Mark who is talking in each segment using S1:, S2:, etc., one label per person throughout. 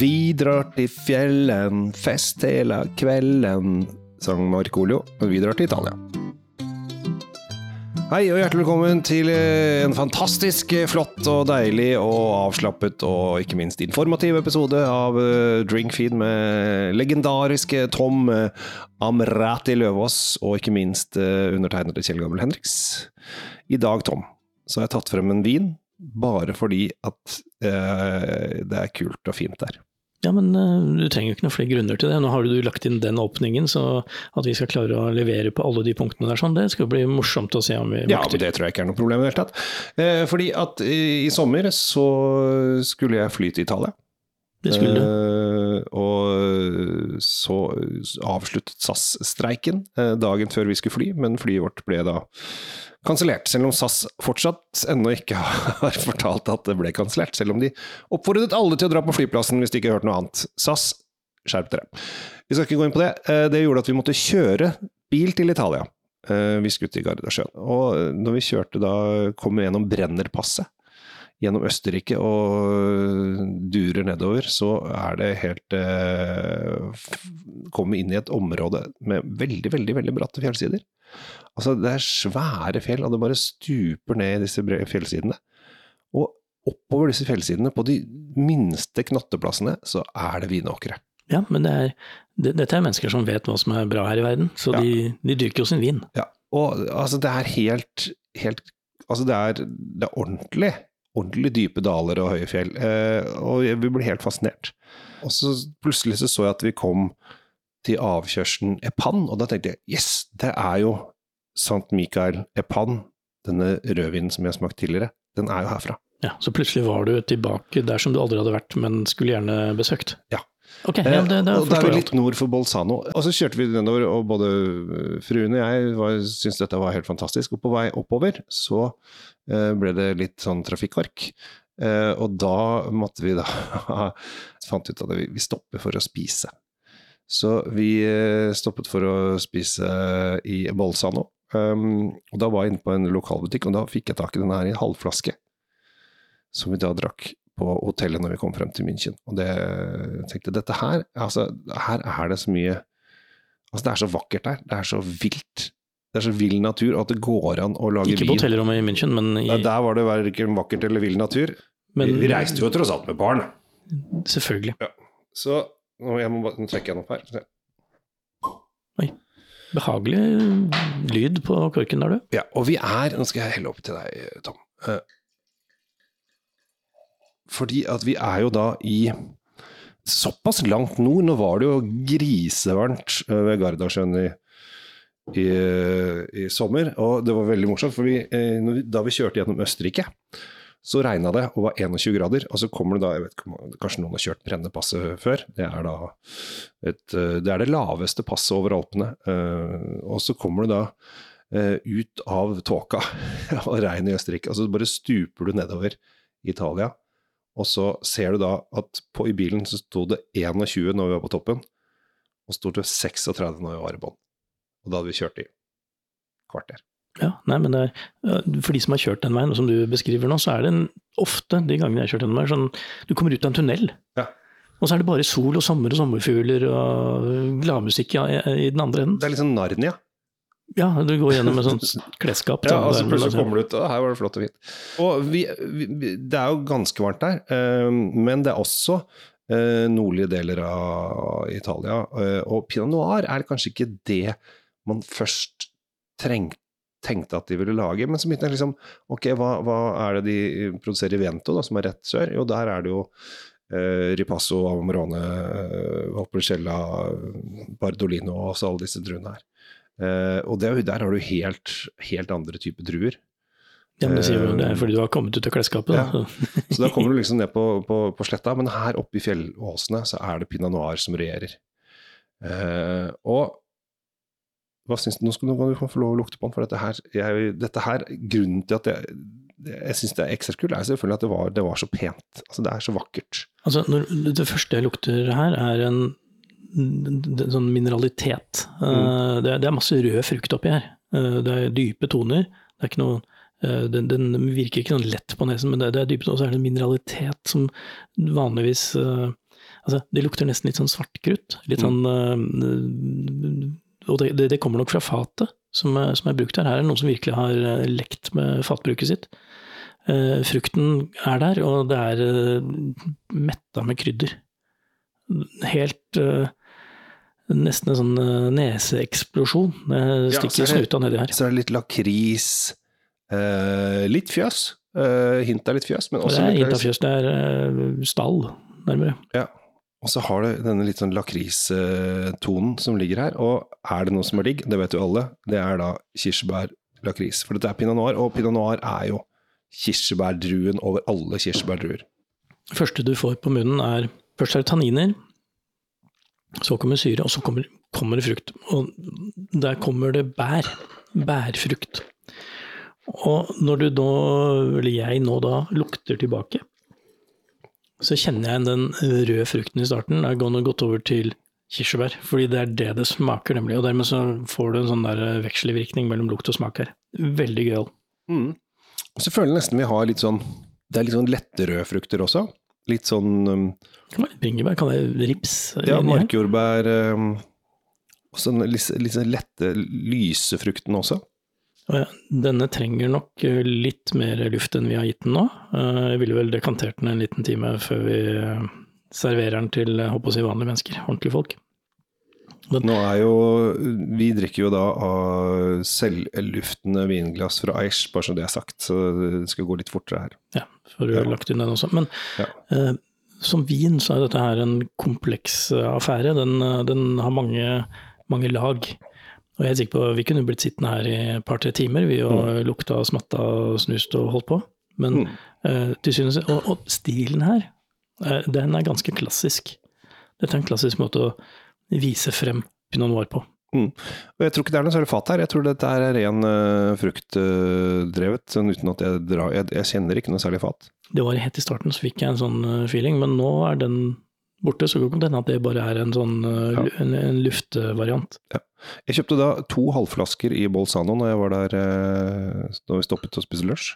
S1: Vi drar til fjellen, fest hele kvelden, sang Markolio. Og vi drar til Italia. Hei og hjertelig velkommen til eh, en fantastisk eh, flott og deilig og avslappet og ikke minst informativ episode av eh, Drinkfeed med legendariske Tom Amrati Løvaas og ikke minst undertegnede Kjell Gammel Henriks. I dag, Tom, så har jeg tatt frem en vin bare fordi at eh, det er kult og fint der.
S2: Ja, men uh, du trenger jo ikke noen flere grunner til det. Nå har du lagt inn den åpningen, så at vi skal klare å levere på alle de punktene der, sånn, det skal bli morsomt å se om vi
S1: makter. Ja, men det tror jeg ikke er noe problem i det hele tatt. Eh, fordi at i, i, sommer så skulle jeg fly til Italia.
S2: Det skulle du.
S1: Uh, og så avsluttet SAS-streiken uh, dagen før vi skulle fly, men flyet vårt ble da kansellert, selv om SAS fortsatt ennå ikke har fortalt at det ble kansellert. Selv om de oppfordret alle til å dra på flyplassen hvis de ikke hørte noe annet. SAS, skjerp dere. Vi skal ikke gå inn på det. Uh, det gjorde at vi måtte kjøre bil til Italia. Eh, vi skulle til Gardasjøen. Og når vi kjørte da, kom vi gjennom Brennerpasset gjennom Østerrike og durer nedover, så er det helt eh, Kommer inn i et område med veldig, veldig veldig bratte fjellsider. Altså, det er svære fjell, og det bare stuper ned i disse fjellsidene. Og oppover disse fjellsidene, på de minste knatteplassene, så er det vinåkre.
S2: Ja, men det er, det, dette er mennesker som vet hva som er bra her i verden, så ja. de, de, dyrker jo sin vin.
S1: Ja, og altså, det er helt, helt Altså, det er, det er ordentlig ordentlig dype daler og høye fjell. Eh, og vi ble helt fascinert. Og så plutselig så, så jeg at vi kom til avkjørselen Epan, og da tenkte jeg yes, det er jo Sankt Mikael Epan, denne rødvinen som jeg har smakt tidligere, den er jo herfra.
S2: Ja, Så plutselig var du tilbake der som du aldri hadde vært, men skulle gjerne besøkt?
S1: Ja.
S2: Ok, ja, det, det
S1: og da er vi litt nord for Bolzano. Og så kjørte vi nedover, og både fruen og jeg syntes dette var helt fantastisk. Og på vei oppover så uh, ble det litt sånn trafikkark. Uh, og da måtte vi da fant ut at vi, vi stopper for å spise. Så vi stoppet for å spise i Bolzano. Um, og da var jeg inne på en lokalbutikk, og da fikk jeg tak i den her i en halvflaske. Som vi da drakk på hotellet når vi kom frem til München. Og det, jeg tenkte dette her altså, Her er det så mye Altså, det er så vakkert der. Det er så vilt. Det er så vill natur at det går an å lage
S2: vin. Ikke på hotellrommet i München, men i...
S1: Der, der var det verken vakkert eller vill natur. Men... Vi, reiste jo tross alt med barn.
S2: Selvfølgelig.
S1: Ja. Så nå, må, nå trekker jeg den opp her.
S2: Oi. Behagelig lyd på korken der, du.
S1: Ja, og vi er Nå skal jeg helle opp til deg, Tom. Fordi at vi er jo da i såpass langt nord. Nå var det jo grisevarmt eh, ved Gardasjøen i, i, i, sommer, og det var veldig morsomt. For eh, da vi kjørte gjennom Østerrike, så regna det og var 21 grader. Og så kommer det da, jeg vet ikke, Kanskje noen har kjørt Brennepasset før. Det er da et, eh, det, er det laveste passet over Alpene. Og så kommer det da ut av tåka og regnet i Østerrike. Altså bare stuper du nedover Italia. Og så ser du da at på, i bilen så sto det 21 når vi var på toppen, og så sto det 36 når vi var i bånn. Og da hadde vi kjørt i kvarter.
S2: Ja, nei, men er, For de som har kjørt den veien, og som du beskriver nå, så er det en, ofte de gangene jeg har kjørt den veien, sånn du kommer ut av en tunnel.
S1: Ja.
S2: Og så er det bare sol og sommer og sommerfugler og gladmusikk i, i den andre enden.
S1: Det er sånn Narnia.
S2: Ja, du går gjennom et sånt klesskap.
S1: ja, og så plutselig kommer du ut, og her var det flott og fint. Og vi, vi, det er jo ganske varmt der, uh, men det er også uh, nordlige deler av Italia. Uh, og pinot noir er kanskje ikke det man først trengte tenkte at de ville lage. Men så begynte jeg liksom Ok, hva, hva, er det de produserer i Vento, da, som er rett sør? Jo, der er det jo eh, Ripasso, Amarone, Valpolicella, Bardolino og alle disse druene her. Uh, og det, der har du helt, helt andre typer druer.
S2: Ja, men Det sier jo det er fordi du har kommet ut av klesskapet.
S1: Ja. Så. så da kommer du liksom ned på, på, på, sletta, men her oppe i fjellåsene så er det pinot noir som regjerer. Uh, og hva syns du? Nå skal du få lov å lukte på den, for dette her, jeg, dette her grunnen til at jeg, jeg syns det er ekstra kult, er selvfølgelig at det var, det var så pent. Altså, det er så vakkert.
S2: Altså, når, det første jeg lukter her, er en sånn mineralitet. Mm. Eh, det, er, det, er masse rød frukt oppi her. Eh, det er dype toner. Det er ikke noe eh, den, den, virker ikke noe lett på nesen, men det, det er dypt, og så er det en mineralitet som vanligvis Altså, det lukter nesten litt sånn svartkrutt. Litt sånn uh, Og det, det, det kommer nok fra fatet som, er- som er brukt her. Her er det noen som virkelig har lekt med fatbruket sitt. Uh, frukten er der, og det er metta med krydder. Helt Nesten en sånn øh, neseeksplosjon. Det
S1: Ja,
S2: stikker
S1: er det-
S2: snuta nedi her.
S1: Så er det litt lakris, eh, litt fjøs. Eh, hint av litt fjøs, men
S2: det
S1: også
S2: er
S1: litt
S2: hint av fjøs, det er øh, stall, nærmere.
S1: Ja. Og så har du denne litt sånn lakristonen som ligger her. Og er det noe som er digg, det vet jo alle, det er da kirsebær-lakris. For dette er pinot noir, og pinot noir er jo kirsebærdruen over alle kirsebærdruer.
S2: Første du får på munnen er Først er det tanniner, så kommer syre, og så kommer, kommer det frukt. Og der kommer det bær. Bærfrukt. Og når du da, eller jeg nå da, lukter tilbake, så kjenner jeg den røde frukten i starten. Jeg har gått over til kirsebær, fordi det er det det smaker, nemlig. Og dermed så får du en sånn der vekselvirkning mellom lukt og smak her. Veldig gøyal.
S1: Mm. Så føler jeg nesten vi har litt sånn Det er litt sånn lette røde frukter også. Litt sånn um,
S2: Kan være bringebær, kan være rips.
S1: ja, markjordbær um, Og sånn litt, litt sånn lette lysefrukten også.
S2: Denne trenger nok eh, litt mer luft enn vi har gitt den nå. Eh, Jeg ville vel dekantert den en liten time før vi eh, serverer den til håper å si vanlige mennesker, ordentlige folk.
S1: Nå er jo Vi drikker jo da av selvluftende vinglass fra Aish, bare så det er sagt. Så det skal gå litt fortere her.
S2: Ja, for du
S1: Ja.
S2: lagt inn den også. Men
S1: Ja.
S2: eh, som vin så er dette her en kompleks eh, affære. Den, eh, den har mange, mange lag. Og jeg er sikker på vi kunne blitt sittende her i et par-tre timer vi og lukta, smatta, snust og holdt på. Men
S1: Mm.
S2: eh, til synes, og, og stilen her, eh, den er ganske klassisk. Dette er en klassisk måte å vise frem pinot noir på.
S1: Og jeg tror ikke det er noe særlig fat her. Jeg tror dette er ren uh, fruktdrevet, sånn uten at jeg drar jeg, jeg kjenner ikke noe særlig fat.
S2: Det var helt i starten, så fikk jeg en sånn eh, feeling, men nå er den borte. Så kan det hende at det bare er en sånn eh,
S1: Ja.
S2: en, en luftvariant.
S1: Jeg kjøpte da to halvflasker i Bolzano når jeg var der da vi stoppet og spiste lunsj.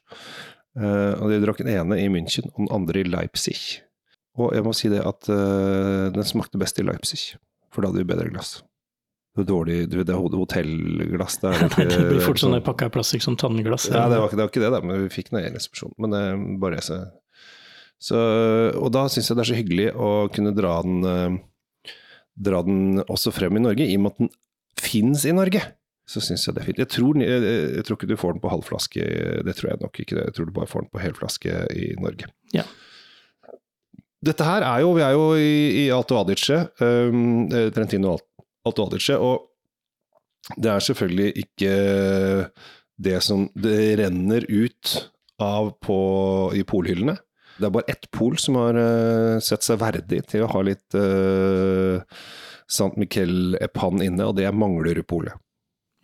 S1: Uh, og de drakk den ene i München og den andre i Leipzig. Og jeg må si det at uh, den smakte best i Leipzig, for da hadde vi bedre glass. Det var dårlig, du det hotellglass. Det, er ikke-
S2: det blir fort sånn pakka plastikk som tannglass.
S1: Ja, det var, ikke, det var ikke det, da, men vi fikk den i resepsjon. Men eh, bare så, så Og da syns jeg det er så hyggelig å kunne dra den, eh, dra den også frem i Norge, i og med at den fins i Norge. Så syns jeg det er fint. Jeg tror, jeg, jeg tror ikke du får den på halvflaske, det tror jeg nok ikke. Jeg tror du bare får den på helflaske i Norge.
S2: Ja.
S1: Dette her er jo Vi er jo i, i Alto Adige, um, eh, Trentino Al- Alto Adige, og det er selvfølgelig ikke det som det renner ut av på, i polhyllene. Det er bare ett pol som har uh, sett seg verdig til å ha litt uh, Sant Miquel Epan inne, og det er Manglerudpolet.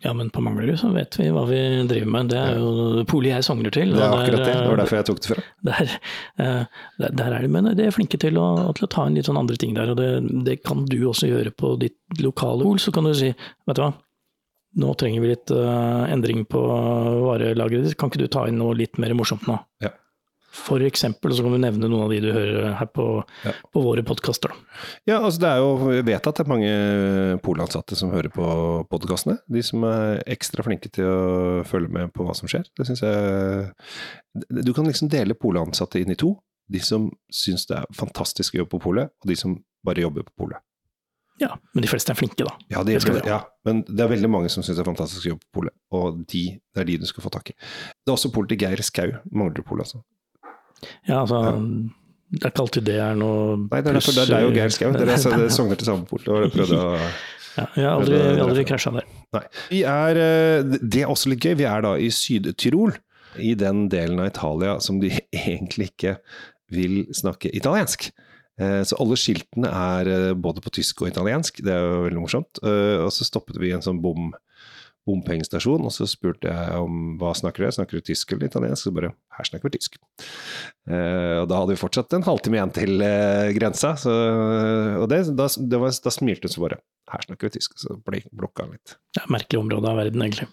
S2: Ja, men på Manglerud så vet vi hva vi driver med. Det er jo polet jeg sogner til.
S1: Det er akkurat det. Det var
S2: eh,
S1: derfor jeg tok det fra.
S2: Der, eh, der, der er de, men de er flinke til å, til å ta inn litt sånn andre ting der, og det, det kan du også gjøre på ditt lokale pol. Så kan du si, vet du hva, nå trenger vi litt uh, endring på varelageret ditt, kan ikke du ta inn noe litt mer morsomt nå?
S1: Ja.
S2: For eksempel, så kan du nevne noen av de du hører her på,
S1: Ja.
S2: på våre podkaster.
S1: Ja, altså det er jo, jeg vet at det er mange polansatte som hører på podkastene. De som er ekstra flinke til å følge med på hva som skjer. Det synes jeg Du kan liksom dele polansatte inn i to. De som syns det er fantastisk å jobbe på polet, og de som bare jobber på polet.
S2: Ja, men de fleste er flinke, da.
S1: Ja, de,
S2: Det
S1: ja, men det er veldig mange som syns det er fantastisk å jobbe på polet, og de, det er de du skal få tak i. Det er også polet til Geir Skau, Manglerudpolet, altså.
S2: Ja, altså, det er ikke alltid det er noe
S1: Nei, det er derfor det er deg og Geir Skau. Dere er- sanger til samme port. og prøvde å
S2: Ja, jeg har aldri, aldri krasja der.
S1: Nei. Vi er, eh, det er også litt gøy. Vi er da i Syd-Tyrol, i den delen av Italia som de egentlig ikke vil snakke italiensk. Eh, Så alle skiltene er eh, både på tysk og italiensk, det er jo veldig morsomt. Og så stoppet vi i en sånn bom, bompengestasjon, og så spurte jeg om hva snakker dere, snakker du tysk eller italiensk? Så bare her snakker vi tysk. Uh, Og da hadde vi fortsatt en halvtime igjen til uh, grensa, så, og det, da, det var, da smilte hun så bare her snakker vi tysk, så blokka han litt.
S2: Det er merkelig område av verden, egentlig.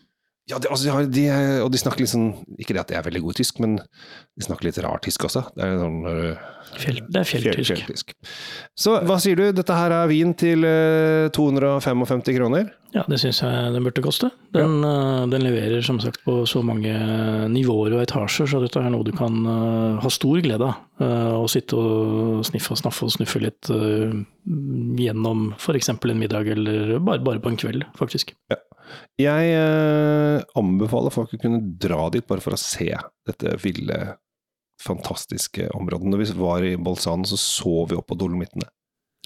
S1: Ja, de, altså, de har- de, er- og de snakker litt sånn Ikke det at de er veldig gode i tysk, men de snakker litt rar tysk også. Det er sånn øh,
S2: Fjell, det er
S1: fjell-
S2: fjelltysk.
S1: fjelltysk. Så hva sier du? Dette her er vin til øh, 255 kroner?
S2: Ja, det syns jeg den burde koste. Den, ja. den leverer som sagt på så mange nivåer og etasjer, så dette er noe du kan eh, ha stor glede av. Eh, Å sitte og sniffe og snaffe og snuffe litt eh, gjennom f.eks. en middag, eller bare, bare på en kveld, faktisk.
S1: Jeg eh, anbefaler folk å kunne dra dit bare for å se dette ville, fantastiske området. Når vi var i Bolzano, så så vi opp på Dolomittene.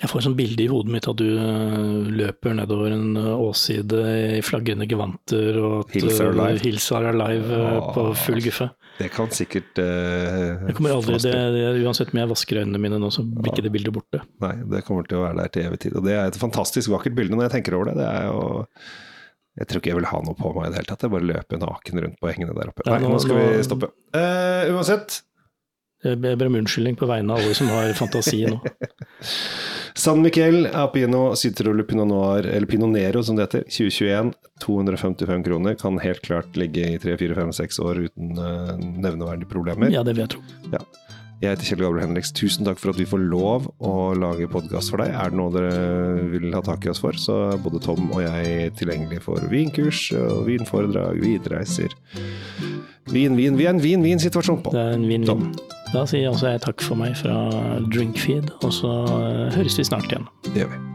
S2: Jeg får et sånt bilde i hodet mitt at du eh, løper nedover en åside åsside i flaggende gevanter, og at
S1: Hills are
S2: eh,
S1: alive.
S2: Hills are alive ah, på full guffe.
S1: Det kan sikkert uh,
S2: Jeg kommer aldri, det, det, Uansett om jeg vasker øynene mine nå, så blir ikke det bildet borte.
S1: Nei, det kommer til å være der til evig tid. Og det er et fantastisk vakkert bilde når jeg tenker over det. Det er jo Jeg tror ikke jeg vil ha noe på meg i det hele tatt. Jeg bare løper naken rundt på hengene der oppe.
S2: Ja,
S1: Nei,
S2: nå-
S1: nå skal
S2: nå-
S1: vi stoppe. Eh, uansett,
S2: Jeg ber om unnskyldning på vegne av alle som har fantasi nå.
S1: San Miquel Apino Citrolo Pinot Noir, eller Pinot Nero som det heter, 2021. 255 kroner. Kan helt klart ligge i 3-4-5-6 år uten eh, nevneverdige problemer.
S2: Ja, det vil jeg tro.
S1: Jeg heter Kjell Gabriel Henriks. Tusen takk for at vi får lov å lage podkast for deg. Er det noe dere vil ha tak i oss for, så er både Tom og jeg tilgjengelig for vinkurs og vinforedrag, vidreiser. Vin, vin, vi er en vin-vin-situasjon på.
S2: Det er en vin-vin. Da sier også jeg takk for meg fra Drinkfeed, og så eh, høres vi snart igjen.
S1: Det gjør vi.